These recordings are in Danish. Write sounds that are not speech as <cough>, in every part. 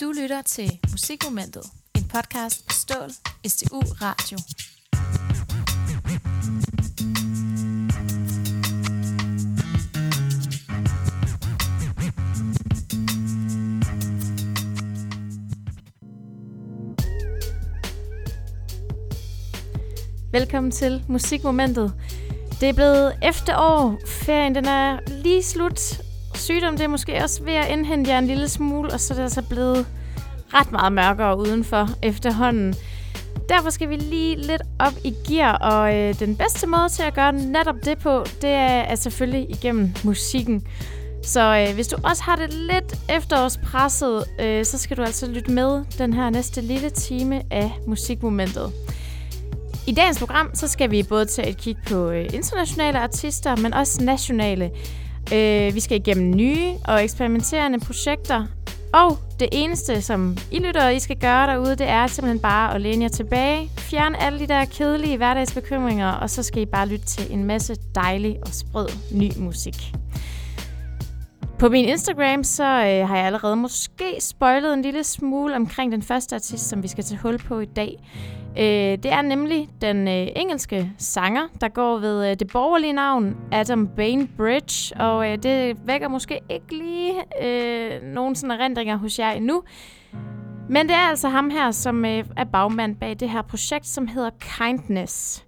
Du lytter til Musikmomentet, en podcast på Stål, STU Radio. Velkommen til Musikmomentet. Det er blevet efterår. Ferien den er lige slut. Sygdom det er måske også ved at indhente jer en lille smule, og så er det altså blevet ret meget mørkere udenfor efterhånden. Derfor skal vi lige lidt op i gear, og øh, den bedste måde til at gøre netop det på, det er, er selvfølgelig igennem musikken. Så øh, hvis du også har det lidt efterårspresset, øh, så skal du altså lytte med den her næste lille time af Musikmomentet. I dagens program så skal vi både tage et kig på øh, internationale artister, men også nationale. Øh, vi skal igennem nye og eksperimenterende projekter. Og det eneste, som I lytter, I skal gøre derude, det er simpelthen bare at læne jer tilbage, fjerne alle de der kedelige hverdagsbekymringer, og så skal I bare lytte til en masse dejlig og sprød ny musik. På min Instagram, så øh, har jeg allerede måske spoilet en lille smule omkring den første artist, som vi skal tage hul på i dag. Øh, det er nemlig den øh, engelske sanger, der går ved øh, det borgerlige navn Adam Bainbridge, og øh, det vækker måske ikke lige øh, nogen sådan erindringer hos jer endnu. Men det er altså ham her, som øh, er bagmand bag det her projekt, som hedder Kindness.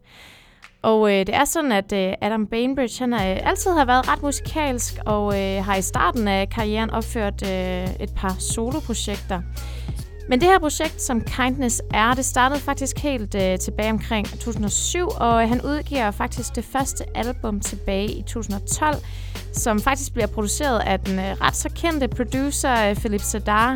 Og øh, det er sådan, at øh, Adam Bainbridge han er, øh, altid har været ret musikalsk, og øh, har i starten af karrieren opført øh, et par soloprojekter. Men det her projekt, som Kindness er, det startede faktisk helt øh, tilbage omkring 2007, og øh, han udgiver faktisk det første album tilbage i 2012, som faktisk bliver produceret af den øh, ret så kendte producer øh, Philip Sadar,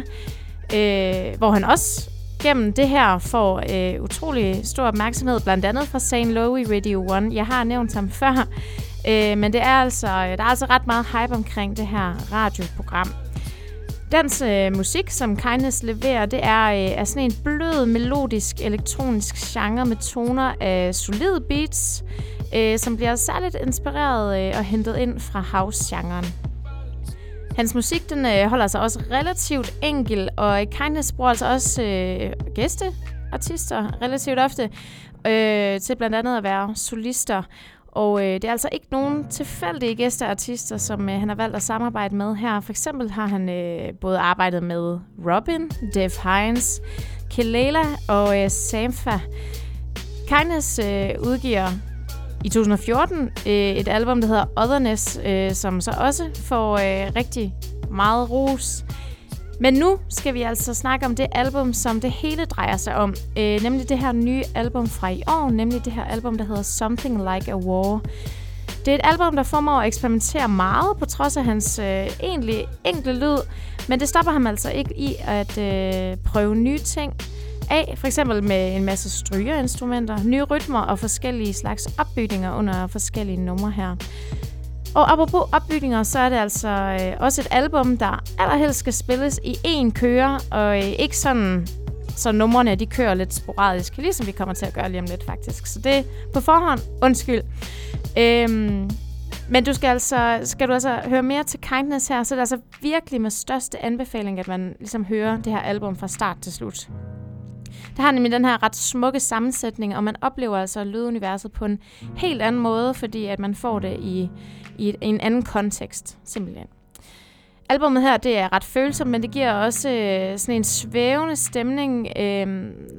øh, hvor han også gennem det her får øh, utrolig stor opmærksomhed, blandt andet fra St. Louis Radio 1. Jeg har nævnt ham før, øh, men det er altså, øh, der er altså ret meget hype omkring det her radioprogram. Dansk øh, musik, som Kindness leverer, det er, øh, er sådan en blød, melodisk, elektronisk genre med toner af solide beats, øh, som bliver særligt inspireret øh, og hentet ind fra house-genren. Hans musik den, øh, holder sig også relativt enkel, og Kindness bruger altså også øh, gæsteartister relativt ofte øh, til blandt andet at være solister. Og øh, det er altså ikke nogen tilfældige gæsteartister, som øh, han har valgt at samarbejde med her. For eksempel har han øh, både arbejdet med Robin, Dev Hines, Kelela og øh, Samfa. Kindness øh, udgiver i 2014 øh, et album, der hedder Otherness, øh, som så også får øh, rigtig meget ros. Men nu skal vi altså snakke om det album, som det hele drejer sig om. Øh, nemlig det her nye album fra i år, nemlig det her album, der hedder Something Like a War. Det er et album, der formår at eksperimentere meget, på trods af hans øh, egentlig enkle lyd, men det stopper ham altså ikke i at øh, prøve nye ting af, for eksempel med en masse strygerinstrumenter, nye rytmer og forskellige slags opbygninger under forskellige numre her. Og apropos opbygninger, så er det altså øh, også et album, der allerhelst skal spilles i én køre, og øh, ikke sådan, så numrene de kører lidt sporadisk, ligesom vi kommer til at gøre lige om lidt faktisk. Så det på forhånd, undskyld. Øhm, men du skal altså, skal du altså høre mere til Kindness her, så det er altså virkelig med største anbefaling, at man ligesom hører det her album fra start til slut. Det har nemlig den her ret smukke sammensætning, og man oplever altså lyduniverset på en helt anden måde, fordi at man får det i, i, et, en anden kontekst, simpelthen. Albummet her, det er ret følsomt, men det giver også øh, sådan en svævende stemning, øh,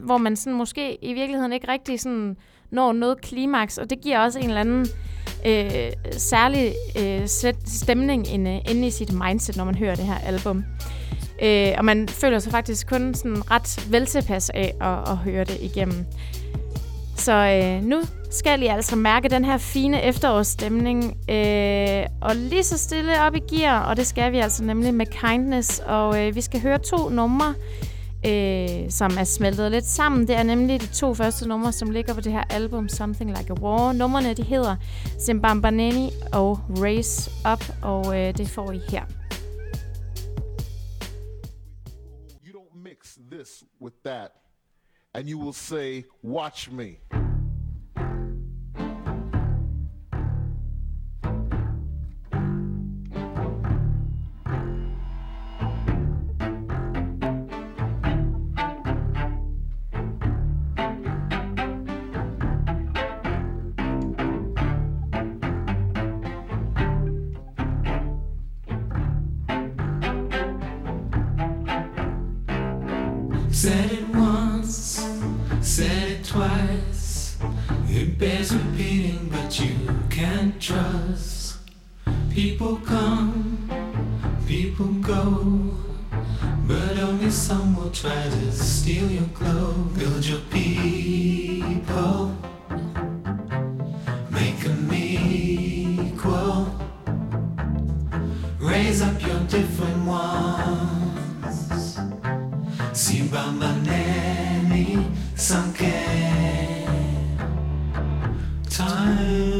hvor man sådan måske i virkeligheden ikke rigtig sådan når noget klimaks, og det giver også en eller anden øh, særlig øh, stemning inde, inde i sit mindset, når man hører det her album. Øh, og man føler sig faktisk kun sådan ret veltilpas af at, at høre det igennem. Så øh, nu skal I altså mærke den her fine efterårsstemning. Øh, og lige så stille op i gear, og det skal vi altså nemlig med Kindness. Og øh, vi skal høre to numre, øh, som er smeltet lidt sammen. Det er nemlig de to første numre, som ligger på det her album, Something Like a War. Numrene de hedder Zimbabwaneni og Race Up, og øh, det får I her. With that, and you will say, Watch me. Time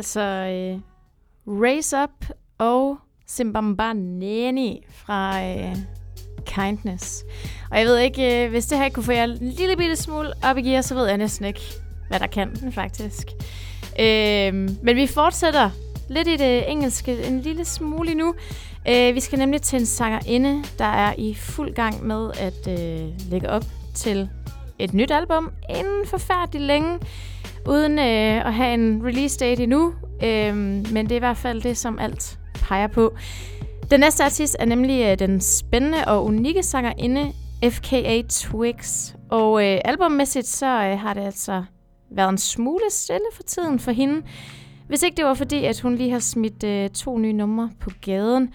altså øh, Raise Up og Simbambaneni fra øh, Kindness. Og jeg ved ikke, øh, hvis det her kunne få jer en lille bitte smule op i gear, så ved jeg næsten ikke, hvad der kan, faktisk. Øh, men vi fortsætter lidt i det engelske en lille smule nu. Øh, vi skal nemlig til en sangerinde, der er i fuld gang med at øh, lægge op til et nyt album inden forfærdeligt længe, uden øh, at have en release date endnu. Øh, men det er i hvert fald det, som alt peger på. Den næste artist er nemlig øh, den spændende og unikke sangerinde FKA Twigs. Og øh, albummæssigt så øh, har det altså været en smule stille for tiden for hende. Hvis ikke det var fordi, at hun lige har smidt øh, to nye numre på gaden.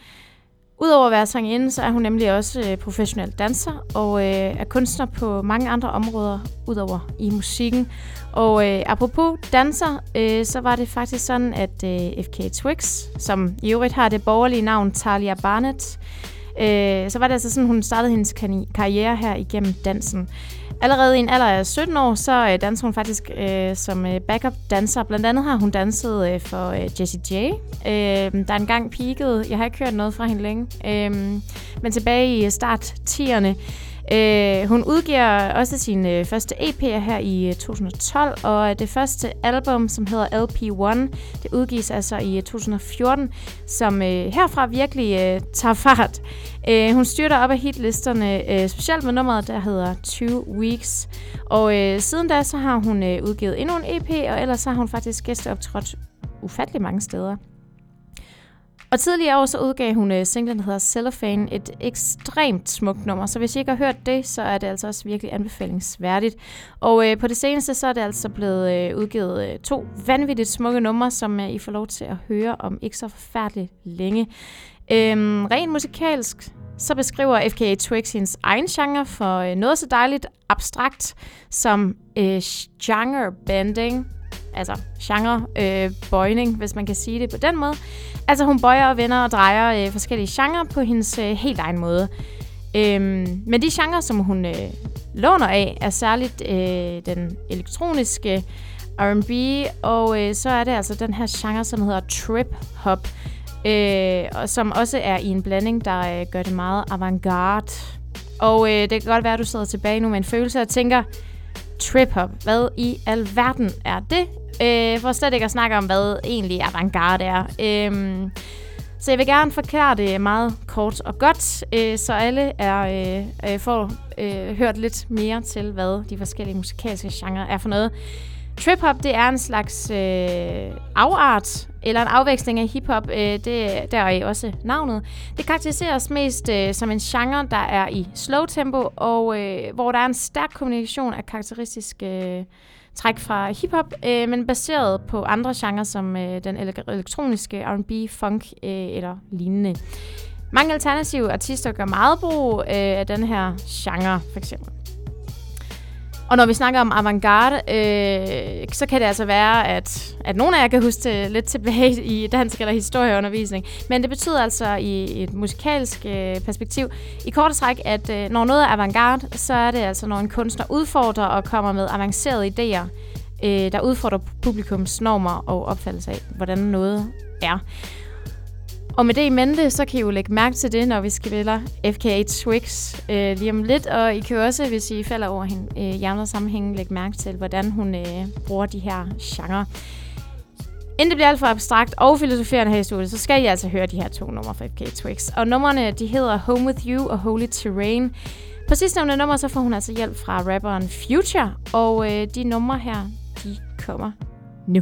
Udover at være sangerinde, så er hun nemlig også øh, professionel danser og øh, er kunstner på mange andre områder, udover i musikken. Og øh, apropos danser, øh, så var det faktisk sådan, at øh, FK Twix, som i øvrigt har det borgerlige navn Talia Barnett, øh, så var det altså sådan, hun startede hendes karriere her igennem dansen. Allerede i en alder af 17 år, så øh, danser hun faktisk øh, som øh, backup danser. Blandt andet har hun danset øh, for øh, Jessie J, øh, der engang peakede. Jeg har ikke hørt noget fra hende længe. Øh, men tilbage i start 10'erne, Øh, hun udgiver også sin øh, første EP her i øh, 2012, og øh, det første album, som hedder LP1, det udgives altså i øh, 2014, som øh, herfra virkelig øh, tager fart. Øh, hun styrter op af hitlisterne, øh, specielt med nummeret, der hedder Two Weeks. Og øh, siden da, så har hun øh, udgivet endnu en EP, og ellers så har hun faktisk gæsteoptrådt ufattelig mange steder. Og tidligere år så udgav hun uh, singlen, der hedder Cellophane, et ekstremt smukt nummer. Så hvis I ikke har hørt det, så er det altså også virkelig anbefalingsværdigt. Og uh, på det seneste, så er det altså blevet uh, udgivet uh, to vanvittigt smukke numre, som uh, I får lov til at høre om ikke så forfærdeligt længe. Øhm, rent musikalsk, så beskriver FKA Twix hendes egen genre for øh, noget så dejligt abstrakt som øh, genre bending, altså genre øh, bøjning, hvis man kan sige det på den måde. Altså hun bøjer og vender og drejer øh, forskellige genrer på hendes øh, helt egen måde. Øhm, men de genrer, som hun øh, låner af, er særligt øh, den elektroniske R&B, og øh, så er det altså den her genre, som hedder trip-hop, øh, og som også er i en blanding, der øh, gør det meget avantgarde. Og øh, det kan godt være, at du sidder tilbage nu med en følelse og tænker, trip-hop, hvad i alverden er det? Øh, for slet ikke at snakke om, hvad egentlig avantgarde er. Øh, så jeg vil gerne forklare det meget kort og godt, øh, så alle er øh, øh, får øh, hørt lidt mere til, hvad de forskellige musikalske genrer er for noget. Trip-hop, det er en slags øh, afart, eller en afveksling af hiphop, øh, det, der er også navnet. Det karakteriseres mest øh, som en genre, der er i slow tempo, og øh, hvor der er en stærk kommunikation af karakteristiske øh, træk fra hiphop, øh, men baseret på andre genrer som øh, den elektroniske R&B, funk øh, eller lignende. Mange alternative artister gør meget brug øh, af den her genre, for eksempel. Og når vi snakker om avantgarde, øh, så kan det altså være, at, at nogle af jer kan huske lidt tilbage i dansk eller historieundervisning. Men det betyder altså i et musikalsk øh, perspektiv, i kort træk, at øh, når noget er avantgarde, så er det altså, når en kunstner udfordrer og kommer med avancerede idéer, øh, der udfordrer publikums normer og opfattelse af, hvordan noget er. Og med det i mente, så kan I jo lægge mærke til det, når vi spiller FKA Twix øh, lige om lidt. Og I kan jo også, hvis I falder over hende øh, i andre sammenhænge, lægge mærke til, hvordan hun øh, bruger de her genrer. Inden det bliver alt for abstrakt og filosoferende her i studiet, så skal I altså høre de her to numre fra FK Twix. Og numrene, de hedder Home With You og Holy Terrain. På sidste nævnte nummer, så får hun altså hjælp fra rapperen Future, og øh, de numre her, de kommer nu.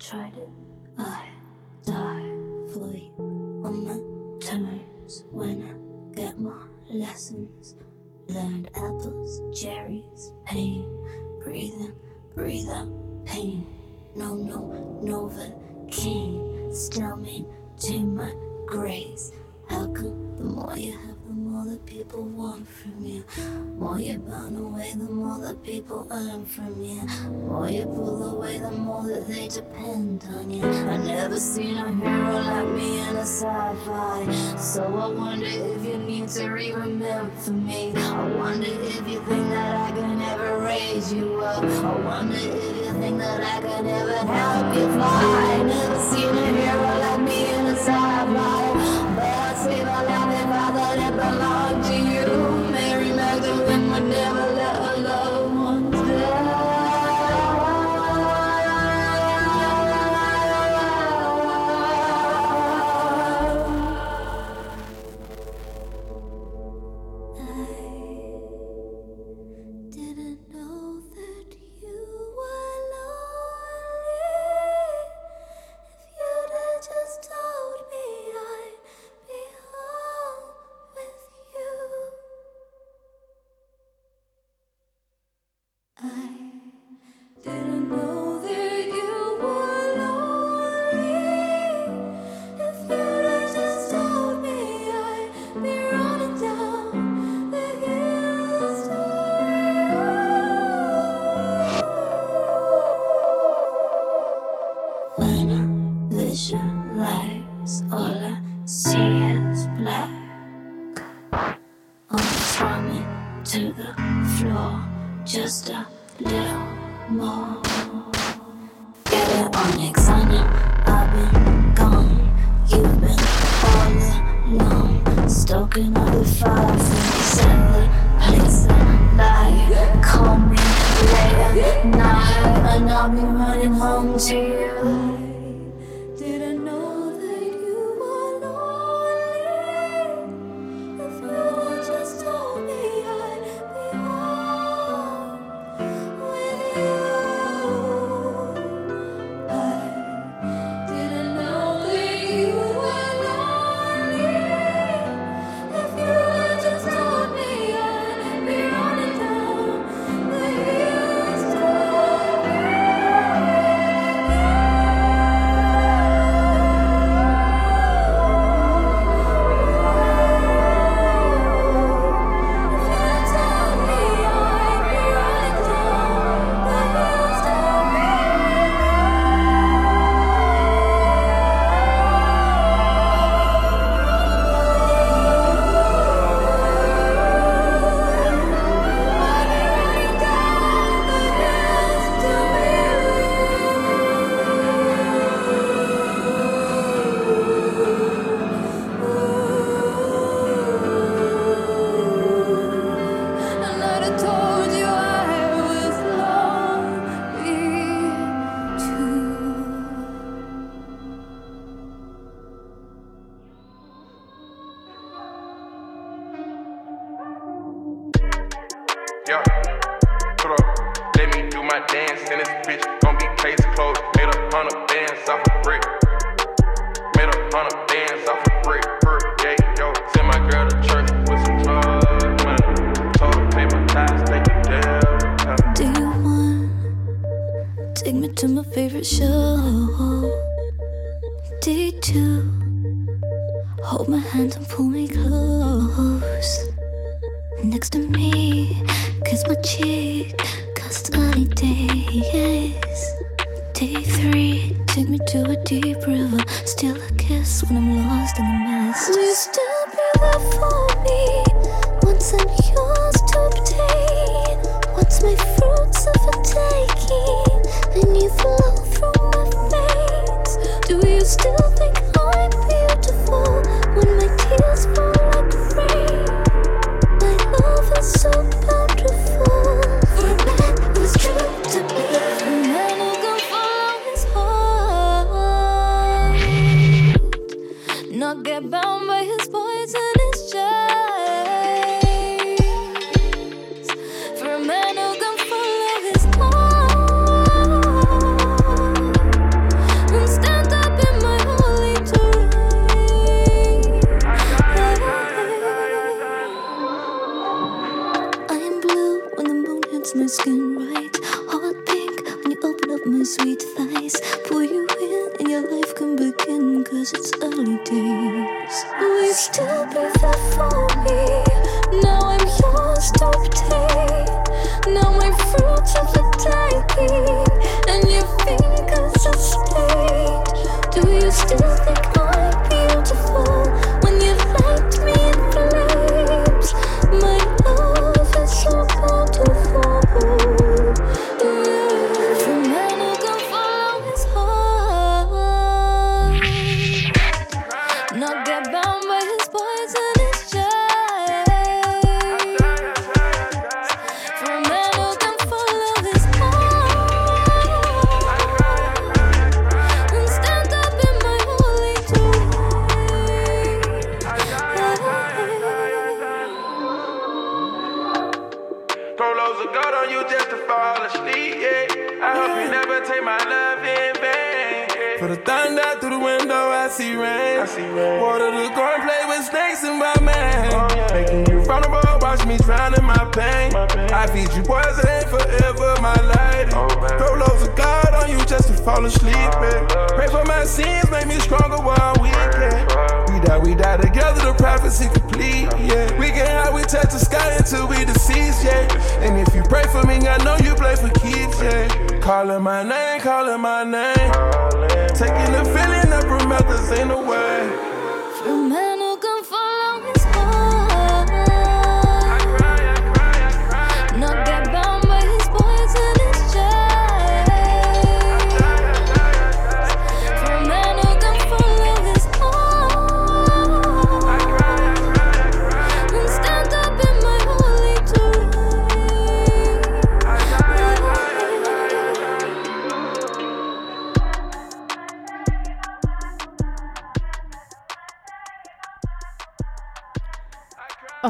Tried it. My when I get my lessons. Learned apples, cherries, pain, breathing, breathe out pain. No, no, Novocaine, still maintain my grace. How come the more you have? That people want from you. More you burn away, the more that people earn from you. More you pull away, the more that they depend on you. I never seen a hero like me in a sci-fi. So I wonder if you need to remember me. I wonder if you think that I can ever raise you up. I wonder if you think that I can ever help you fly. I never seen a hero like me in a sci-fi. close next to me. Kiss my cheek, cause holiday, days. Day three, take me to a deep river. Still a kiss when I'm lost in the mist. You still be there for me once I'm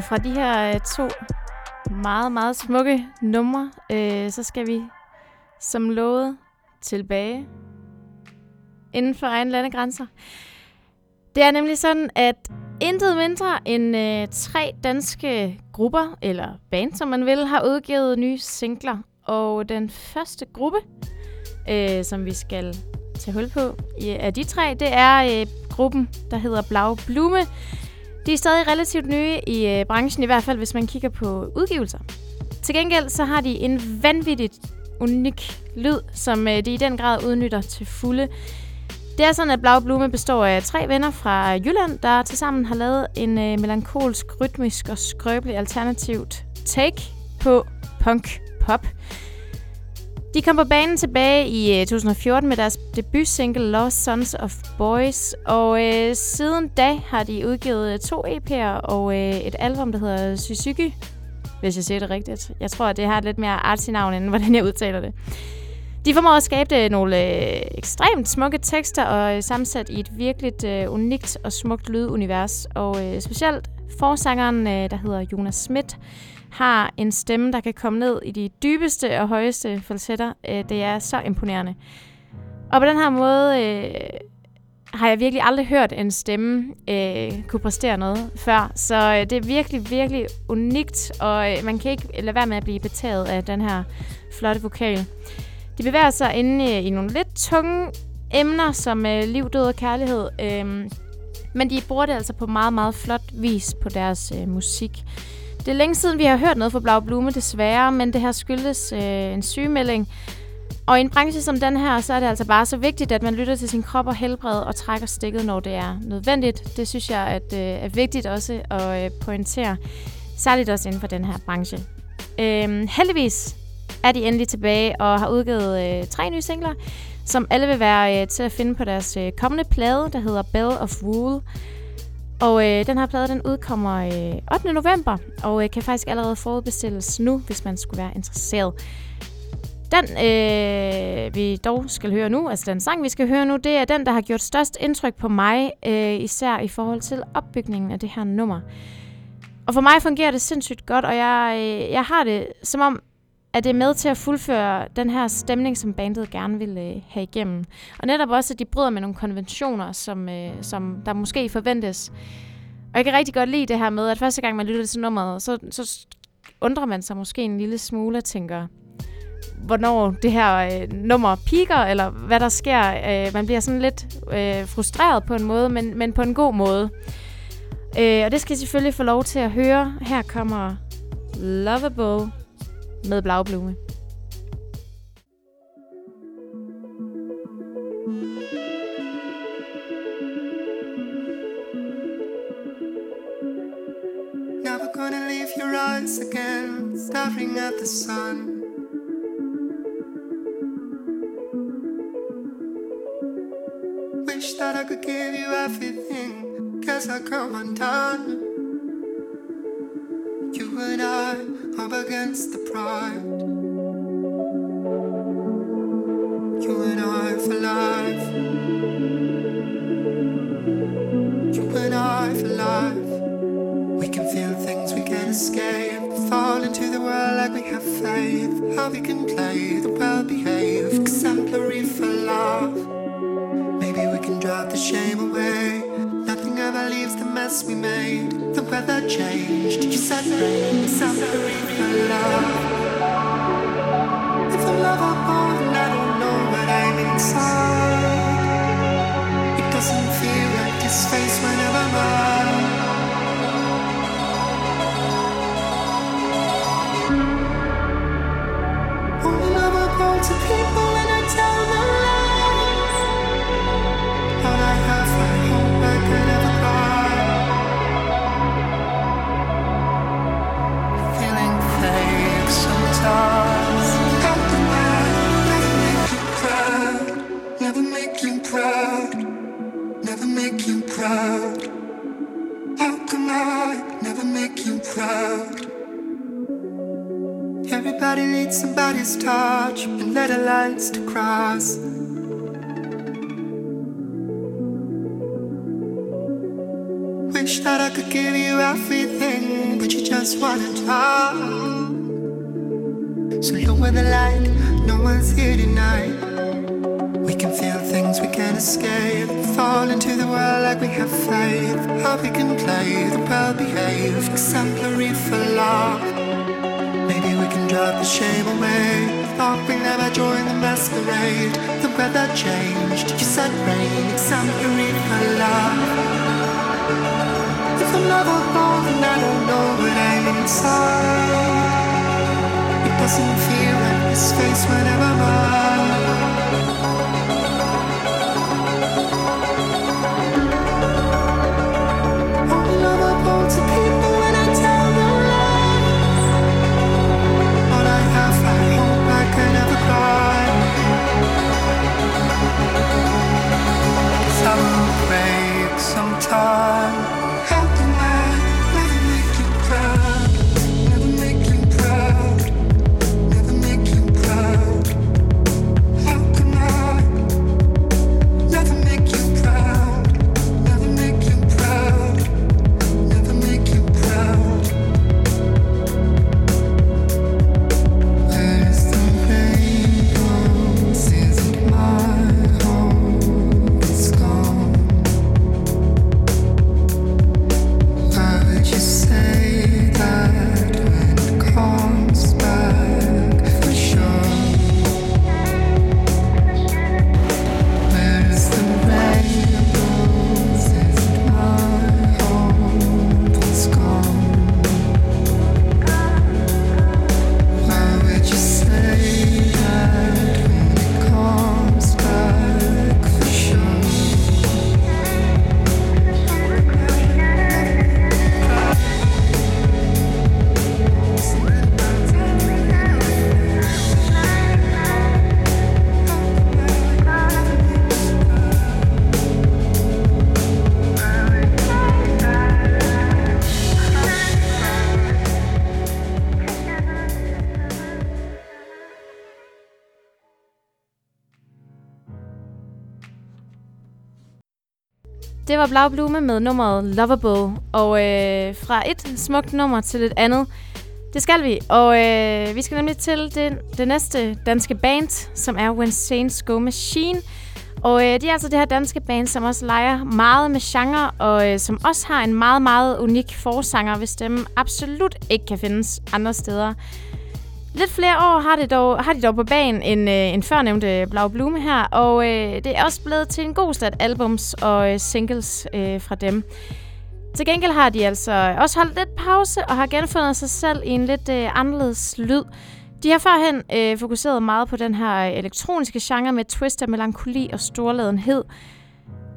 Og fra de her øh, to meget, meget smukke numre, øh, så skal vi som lovet tilbage inden for egen landegrænser. Det er nemlig sådan, at intet mindre end øh, tre danske grupper, eller band, som man vil, har udgivet nye singler. Og den første gruppe, øh, som vi skal tage hul på ja, af de tre, det er øh, gruppen, der hedder Blau Blume. De er stadig relativt nye i øh, branchen, i hvert fald hvis man kigger på udgivelser. Til gengæld så har de en vanvittigt unik lyd, som øh, de i den grad udnytter til fulde. Det er sådan, at Blau Blume består af tre venner fra øh, Jylland, der tilsammen har lavet en øh, melankolsk, rytmisk og skrøbelig alternativt take på punk-pop. De kom på banen tilbage i øh, 2014 med deres debutsingle Lost Sons of Boys, og øh, siden da har de udgivet øh, to EP'er og øh, et album, der hedder Suzuki, hvis jeg siger det rigtigt. Jeg tror, at det har et lidt mere artsy navn, end <laughs> hvordan jeg udtaler det. De formår at skabe øh, nogle øh, ekstremt smukke tekster og øh, sammensat i et virkelig øh, unikt og smukt lydunivers. Og øh, specielt forsangeren, øh, der hedder Jonas Schmidt, har en stemme, der kan komme ned i de dybeste og højeste falsetter. Øh, det er så imponerende. Og på den her måde øh, har jeg virkelig aldrig hørt en stemme øh, kunne præstere noget før. Så øh, det er virkelig, virkelig unikt, og øh, man kan ikke lade være med at blive betaget af den her flotte vokal. De bevæger sig inde i, i nogle lidt tunge emner, som øh, liv, død og kærlighed. Øh, men de bruger det altså på meget, meget flot vis på deres øh, musik. Det er længe siden, vi har hørt noget fra Blau Blume, desværre, men det her skyldes øh, en sygemelding. Og i en branche som den her, så er det altså bare så vigtigt, at man lytter til sin krop og helbred og trækker stikket, når det er nødvendigt. Det synes jeg at, øh, er vigtigt også at øh, pointere, særligt også inden for den her branche. Øh, heldigvis er de endelig tilbage og har udgivet øh, tre nye singler, som alle vil være øh, til at finde på deres øh, kommende plade, der hedder Bell of Wool. Og øh, den her plade, den udkommer øh, 8. november, og øh, kan faktisk allerede forudbestilles nu, hvis man skulle være interesseret. Den, øh, vi dog skal høre nu, altså den sang, vi skal høre nu, det er den, der har gjort størst indtryk på mig, øh, især i forhold til opbygningen af det her nummer. Og for mig fungerer det sindssygt godt, og jeg, øh, jeg har det som om, er det med til at fuldføre den her stemning, som bandet gerne vil øh, have igennem. Og netop også, at de bryder med nogle konventioner, som, øh, som der måske forventes. Og jeg kan rigtig godt lide det her med, at første gang man lytter til nummeret, så, så undrer man sig måske en lille smule og tænker, hvornår det her øh, nummer piker, eller hvad der sker. Øh, man bliver sådan lidt øh, frustreret på en måde, men, men på en god måde. Øh, og det skal I selvfølgelig få lov til at høre. Her kommer Lovable med Blaublume. Never gonna leave your eyes again, staring at the sun. Wish that I could give you everything, guess I come undone. You and I up against the pride. You and I for life. You and I for life. We can feel things we can't escape. Fall into the world like we have faith. How we can play the well behaved. Exemplary for love. Maybe we can drive the shame away. Nothing leaves the mess we made. The weather changed. You said rain. Exemplary for love. If the love I want, I don't know what I'm inside. To cross. wish that I could give you everything, but you just wanna talk. So with the light, no one's here tonight. We can feel things we can't escape. Fall into the world like we have faith. How we can play the well behaved, exemplary for love. Maybe we can drive the shame away. Thought we never joined the masquerade. The weather changed. You said rain, exemplary for love. If I'm never home, then I don't know what I'm inside. It doesn't feel like this face whenever mine. Det var Blau Blume med nummeret Lovable. Og øh, fra et smukt nummer til et andet. Det skal vi. Og øh, vi skal nemlig til det, det næste danske band, som er When Saints Go Machine. Og øh, de er altså det her danske band, som også leger meget med genre, og øh, som også har en meget, meget unik forsanger, hvis dem absolut ikke kan findes andre steder. Lidt flere år har, det dog, har de dog på banen end, øh, end førnævnte Blau Blume her, og øh, det er også blevet til en god stat albums og øh, singles øh, fra dem. Til gengæld har de altså også holdt lidt pause og har genfundet sig selv i en lidt øh, anderledes lyd. De har førhen øh, fokuseret meget på den her øh, elektroniske genre med twist af melankoli og storladenhed.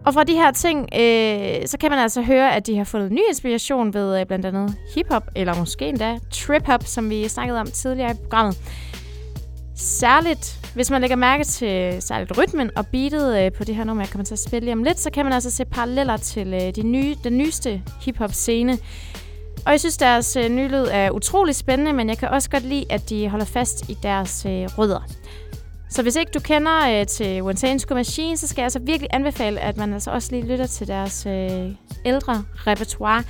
Og fra de her ting, øh, så kan man altså høre, at de har fået ny inspiration ved øh, blandt andet hiphop, eller måske endda trip-hop, som vi snakkede om tidligere i programmet. Særligt, hvis man lægger mærke til særligt rytmen og beatet øh, på det her nummer, jeg kommer til at spille lige om lidt, så kan man altså se paralleller til øh, de nye, den nyeste hiphop-scene. Og jeg synes, deres øh, nye lyd er utrolig spændende, men jeg kan også godt lide, at de holder fast i deres øh, rødder. Så hvis ikke du kender øh, til When Machine, så skal jeg altså virkelig anbefale, at man altså også lige lytter til deres øh, ældre repertoire.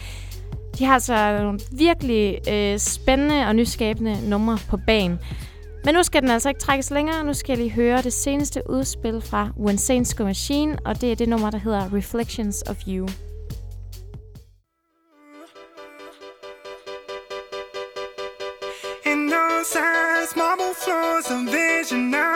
De har altså nogle virkelig øh, spændende og nyskabende numre på banen. Men nu skal den altså ikke trækkes længere. Nu skal jeg lige høre det seneste udspil fra When Machine, og det er det nummer, der hedder Reflections of You. In those eyes, marble floors, a vision now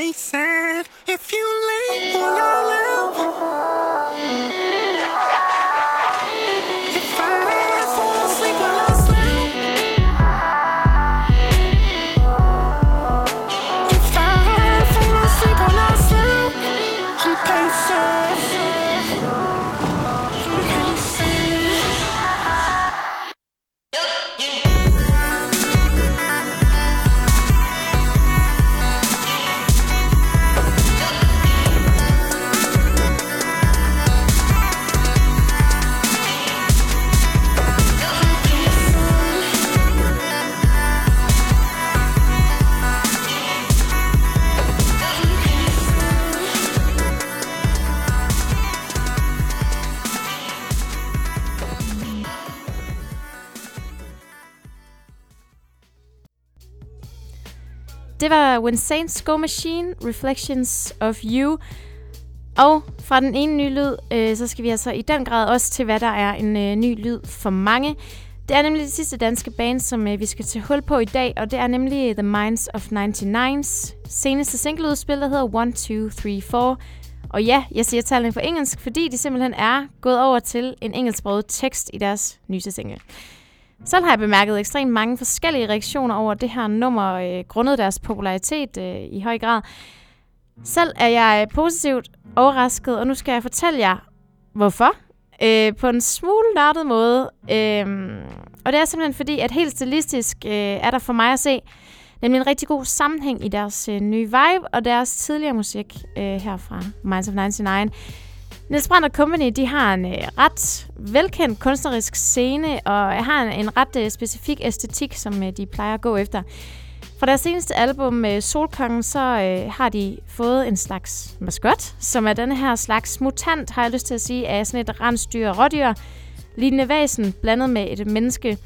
I'm pacing. If you leave, will I Det var When Saints Go Machine, Reflections of You. Og fra den ene nye lyd, øh, så skal vi altså i den grad også til, hvad der er en øh, ny lyd for mange. Det er nemlig det sidste danske band, som øh, vi skal tage hul på i dag, og det er nemlig The Minds of 99's seneste singleudspil, der hedder 1, 2, 3, 4. Og ja, jeg siger tallene på engelsk, fordi de simpelthen er gået over til en engelsksproget tekst i deres nyeste single. Selv har jeg bemærket ekstremt mange forskellige reaktioner over det her nummer, øh, grundet deres popularitet øh, i høj grad. Selv er jeg positivt overrasket, og nu skal jeg fortælle jer, hvorfor. Øh, på en smule nørdet måde. Øh, og det er simpelthen fordi, at helt stilistisk øh, er der for mig at se nemlig en rigtig god sammenhæng i deres øh, nye vibe og deres tidligere musik øh, her fra Minds of 99. Niels Brandt Company, de har en øh, ret velkendt kunstnerisk scene, og har en, en ret øh, specifik æstetik, som øh, de plejer at gå efter. Fra deres seneste album, øh, Solkongen, så øh, har de fået en slags maskot, som er denne her slags mutant, har jeg lyst til at sige, af sådan et rensdyr rådyr, lignende væsen, blandet med et menneske.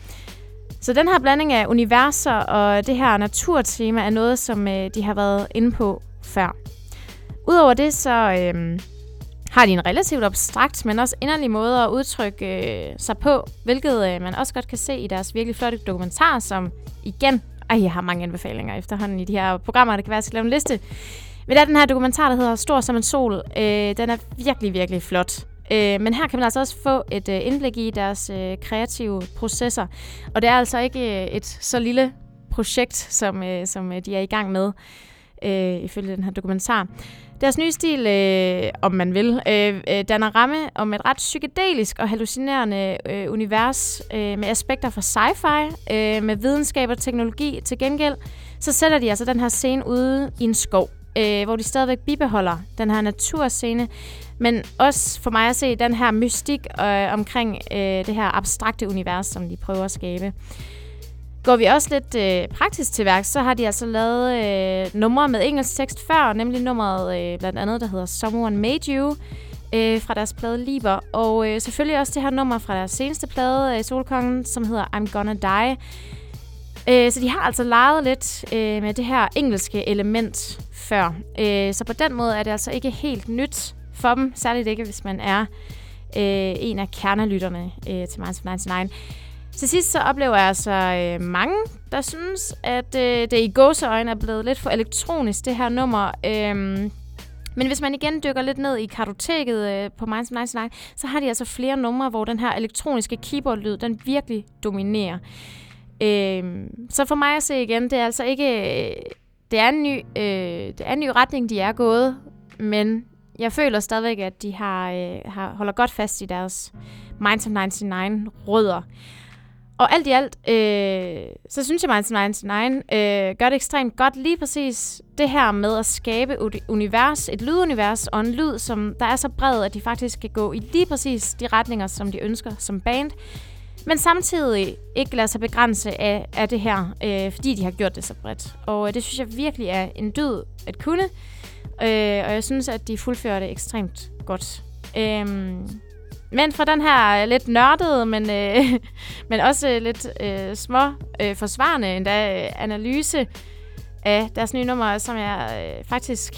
Så den her blanding af universer og det her naturtema er noget, som øh, de har været inde på før. Udover det, så øh, har de en relativt abstrakt, men også inderlig måde at udtrykke øh, sig på, hvilket øh, man også godt kan se i deres virkelig flotte dokumentar, som igen, ej, jeg har mange anbefalinger efterhånden i de her programmer, det kan være, at jeg skal lave en liste. Men der er den her dokumentar, der hedder Stor som en sol. Øh, den er virkelig, virkelig flot. Øh, men her kan man altså også få et øh, indblik i deres øh, kreative processer. Og det er altså ikke øh, et så lille projekt, som, øh, som øh, de er i gang med, øh, ifølge den her dokumentar. Deres nye stil, øh, om man vil, øh, øh, danner ramme om et ret psykedelisk og hallucinerende øh, univers øh, med aspekter fra sci-fi, øh, med videnskab og teknologi til gengæld. Så sætter de altså den her scene ude i en skov, øh, hvor de stadigvæk bibeholder den her naturscene, men også for mig at se den her mystik øh, omkring øh, det her abstrakte univers, som de prøver at skabe. Går vi også lidt øh, praktisk til værk, så har de altså lavet øh, numre med engelsk tekst før, nemlig nummeret øh, blandt andet, der hedder Someone Made You, øh, fra deres plade Liber. Og øh, selvfølgelig også det her nummer fra deres seneste plade, øh, Solkongen, som hedder I'm Gonna Die. Øh, så de har altså leget lidt øh, med det her engelske element før. Øh, så på den måde er det altså ikke helt nyt for dem, særligt ikke hvis man er øh, en af kernelytterne øh, til Minds of 99. Til sidst så oplever jeg altså øh, mange, der synes, at øh, det i gåseøjne er blevet lidt for elektronisk, det her nummer. Øh, men hvis man igen dykker lidt ned i kartoteket øh, på Minds of 99, så har de altså flere numre, hvor den her elektroniske keyboardlyd, den virkelig dominerer. Øh, så for mig at se igen, det er altså ikke... Øh, det er en ny, øh, det er en ny retning, de er gået, men jeg føler stadigvæk, at de har, øh, har holder godt fast i deres Minds of 99 rødder. Og alt i alt, øh, så synes jeg, Minds 99 øh, gør det ekstremt godt lige præcis det her med at skabe et univers, et lydunivers og en lyd, som der er så bred, at de faktisk kan gå i lige præcis de retninger, som de ønsker som band. Men samtidig ikke lade sig begrænse af, af det her, øh, fordi de har gjort det så bredt. Og øh, det synes jeg virkelig er en dyd at kunne. Øh, og jeg synes, at de fuldfører det ekstremt godt. Øh, men for den her øh, lidt nørdede, men, øh, <laughs> men også øh, lidt øh, små øh, forsvarende endda øh, analyse af deres nye nummer, som jeg øh, faktisk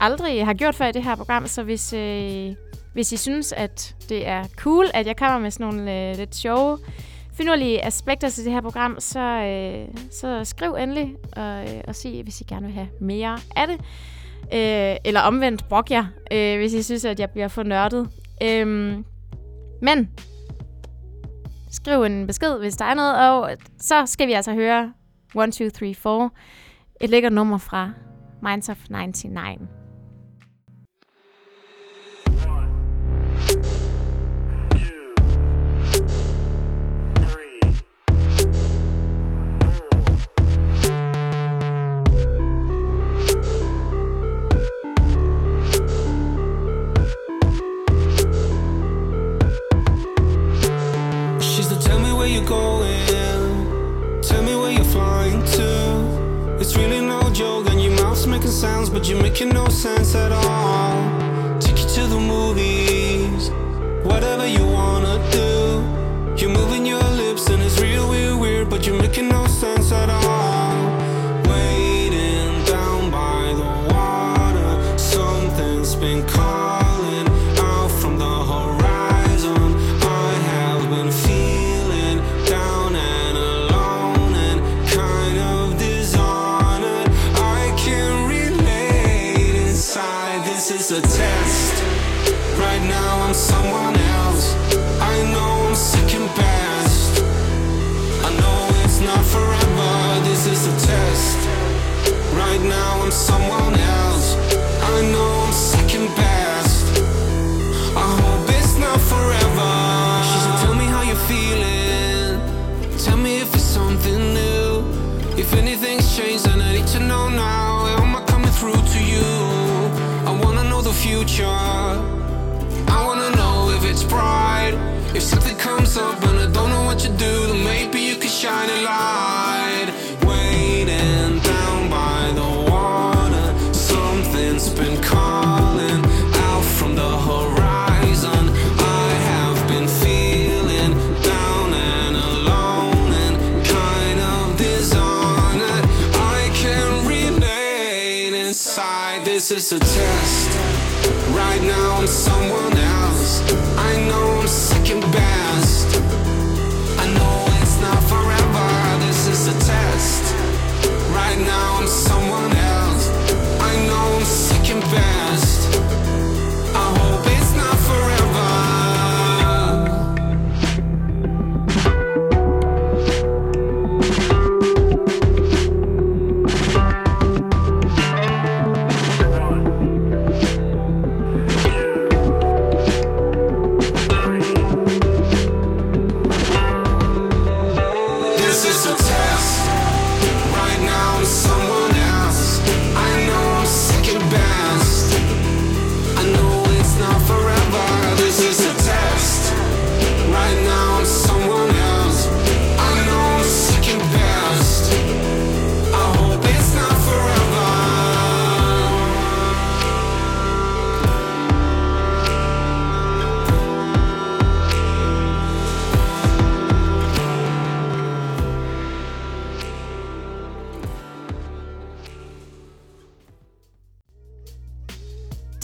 aldrig har gjort før i det her program. Så hvis, øh, hvis I synes, at det er cool, at jeg kommer med sådan nogle øh, lidt sjove, finurlige aspekter til det her program, så, øh, så skriv endelig og, øh, og sig, hvis I gerne vil have mere af det. Øh, eller omvendt, brok jer, øh, hvis I synes, at jeg bliver for nørdet. Øh, men skriv en besked, hvis der er noget, og så skal vi altså høre 1, 2, 3, 4. Et lækkert nummer fra Minds of 99. Where you're going, tell me where you're flying to. It's really no joke, and your mouth's making sounds, but you're making no sense at all. Take you to the movies, whatever you wanna do. Someone else. I know I'm second best. Tell me how you're feeling. Tell me if it's something new. If anything's changed, I need to know now. Am I coming through to you? I wanna know the future. I wanna know if it's bright. If something comes up and I don't know what to do, then maybe you could shine a light. A test. Right now I'm someone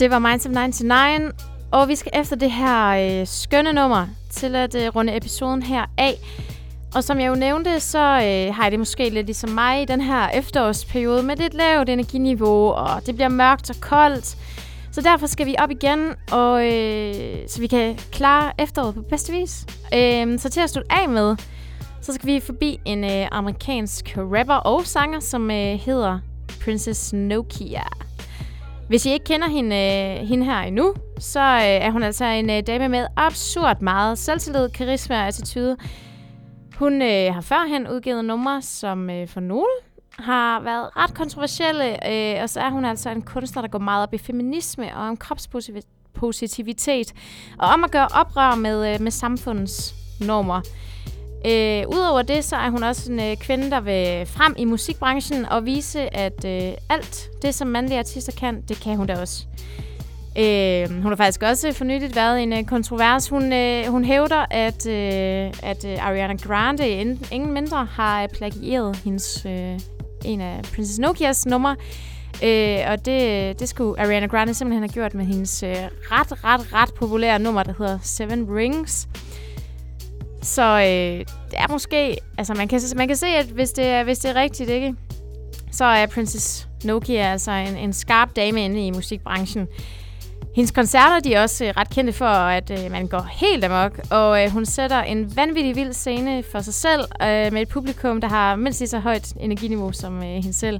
Det var Minds of 99, og vi skal efter det her øh, skønne nummer til at øh, runde episoden her af. Og som jeg jo nævnte, så øh, har jeg det måske lidt ligesom mig i den her efterårsperiode med lidt lavt energiniveau, og det bliver mørkt og koldt. Så derfor skal vi op igen, og øh, så vi kan klare efteråret på bedste vis. Øh, så til at slutte af med, så skal vi forbi en øh, amerikansk rapper og sanger, som øh, hedder Princess Nokia. Hvis I ikke kender hende, øh, hende her endnu, så øh, er hun altså en øh, dame med absurd meget selvtillid, karisma og attitude. Hun øh, har førhen udgivet numre, som øh, for nogle har været ret kontroversielle, øh, og så er hun altså en kunstner, der går meget op i feminisme og om kropspositivitet, og om at gøre oprør med, øh, med samfundets normer. Øh, Udover det, så er hun også en øh, kvinde, der vil frem i musikbranchen og vise, at øh, alt det, som mandlige artister kan, det kan hun da også. Øh, hun har faktisk også for nyligt været i en øh, kontrovers. Hun, øh, hun hævder, at, øh, at øh, Ariana Grande ingen mindre har øh, plagieret hendes, øh, en af Princess Nokias numre. Øh, og det, det skulle Ariana Grande simpelthen have gjort med hendes øh, ret, ret, ret populære nummer, der hedder Seven Rings. Så øh, det er måske... Altså, man kan, man kan se, at hvis det, er, hvis det er rigtigt, ikke? Så er Princess Nokia altså en, en skarp dame inde i musikbranchen. Hendes koncerter de er også øh, ret kendte for, at øh, man går helt amok, og øh, hun sætter en vanvittig vild scene for sig selv, øh, med et publikum, der har mindst lige så højt energiniveau som øh, hende selv.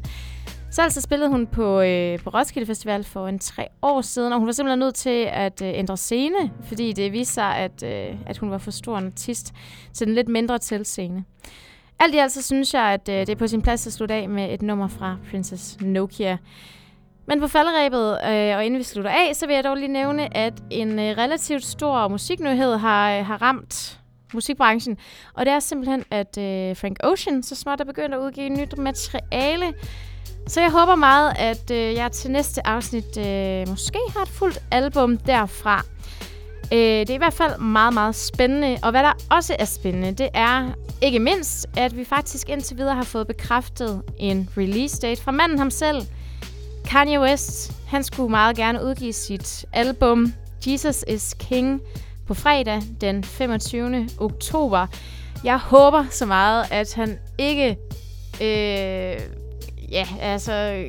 Så altså spillede hun på, øh, på Roskilde Festival for en tre år siden, og hun var simpelthen nødt til at øh, ændre scene, fordi det viste sig, at, øh, at hun var for stor en artist til den lidt mindre scene. Alt i alt så synes jeg, at øh, det er på sin plads at slutte af med et nummer fra Princess Nokia. Men på falderæbet, øh, og inden vi slutter af, så vil jeg dog lige nævne, at en øh, relativt stor musiknyhed har, øh, har ramt musikbranchen. Og det er simpelthen, at øh, Frank Ocean så småt er begyndt at udgive nyt materiale. Så jeg håber meget, at øh, jeg til næste afsnit øh, måske har et fuldt album derfra. Øh, det er i hvert fald meget, meget spændende. Og hvad der også er spændende, det er ikke mindst, at vi faktisk indtil videre har fået bekræftet en release date fra manden ham selv. Kanye West, han skulle meget gerne udgive sit album Jesus is King på fredag den 25. oktober. Jeg håber så meget, at han ikke øh, ja, altså,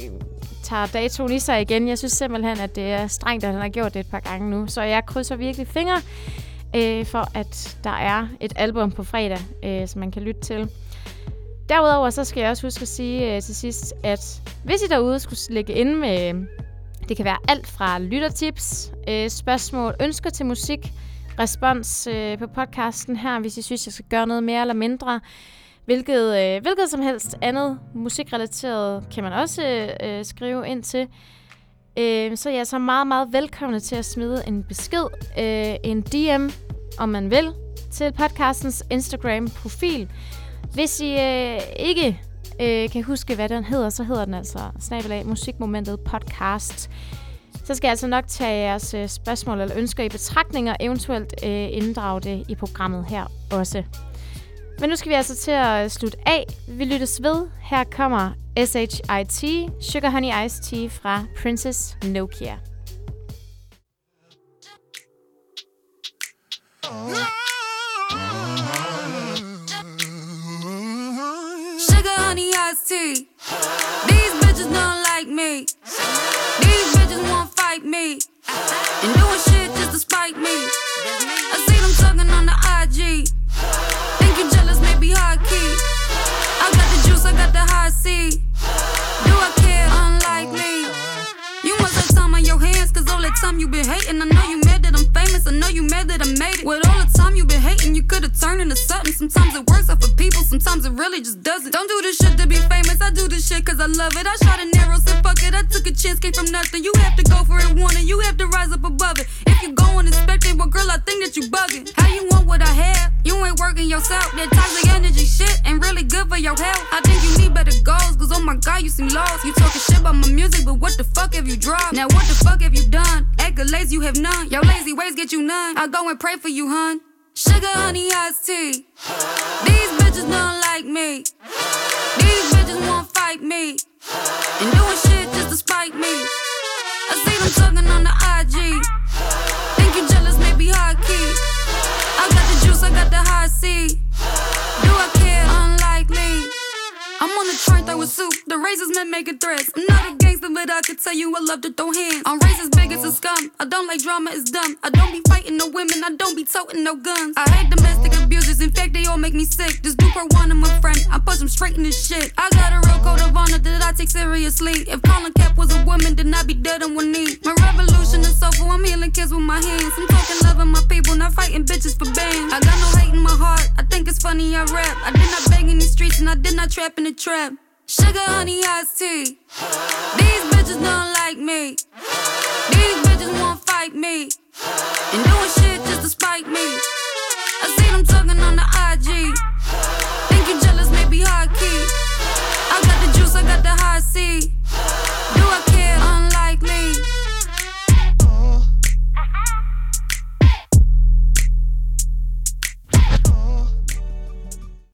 tager datoen i sig igen. Jeg synes simpelthen, at det er strengt, at han har gjort det et par gange nu. Så jeg krydser virkelig fingre øh, for, at der er et album på fredag, øh, som man kan lytte til. Derudover så skal jeg også huske at sige øh, til sidst, at hvis I derude skulle lægge ind med, det kan være alt fra lyttertips, øh, spørgsmål, ønsker til musik, respons øh, på podcasten her, hvis I synes, jeg skal gøre noget mere eller mindre, Hvilket, øh, hvilket som helst andet musikrelateret kan man også øh, skrive ind til. Øh, så jeg er så meget, meget velkomne til at smide en besked, øh, en DM, om man vil, til podcastens Instagram-profil. Hvis I øh, ikke øh, kan huske, hvad den hedder, så hedder den altså snabelag Musikmomentet Podcast. Så skal jeg altså nok tage jeres øh, spørgsmål eller ønsker i betragtning og eventuelt øh, inddrage det i programmet her også. Men nu skal vi altså til at slutte af. Vi lyttes ved. Her kommer S.H.I.T. Sugar Honey Ice Tea fra Princess Nokia. Sugar honey iced tea. These bitches don't like me. These bitches won't fight me. And doing shit just to spite me. I see them talking on the the high C. Do I care? Unlikely. You must have time on your hands, cause all that time you been hating. I know you I'm famous, I know you mad that I made it. With all the time you been hating, you could've turned into something. Sometimes it works out for people, sometimes it really just doesn't. Don't do this shit to be famous, I do this shit cause I love it. I shot an arrow, said fuck it, I took a chance, came from nothing. You have to go for it, want it, you have to rise up above it. If you go unexpected, well girl, I think that you bugging. How you want what I have? You ain't working yourself. That toxic energy shit ain't really good for your health. I think you need better cause oh my god, you seem lost. You talking shit about my music, but what the fuck have you dropped? Now what the fuck have you done? Accolades you have none. Your lazy ways get you none. I'll go and pray for you, hun. Sugar, honey, iced tea. These bitches don't like me. These bitches won't fight me. And doing shit just to spite me. I see them talking on the IG. Think you jealous, maybe high key. I got the juice, I got the high C. Do I care? Unlikely. I'm on the train The razors men making threats. I'm not a gangster, but I can tell you I love to throw hands. I'm racist, big as a scum. I don't like drama, it's dumb. I don't be fighting no women, I don't be toting no guns. I hate domestic abusers, in fact, they all make me sick. This per one of my friend, I push him straight in this shit. I got a real code of honor that I take seriously. If Colin Cap was a woman, then I'd be dead on one knee. My revolution is soulful, I'm healing kids with my hands. I'm talking loving my people, not fighting bitches for bands. I got no hate in my heart, I think it's funny I rap. I did not bang in the streets and I did not trap in the trap. Sugar, honey, iced tea. These bitches don't like me. These bitches won't fight me. And doing shit just to spite me. I see them talking on the IG. Think you jealous, maybe hard key. I got the juice, I got the high.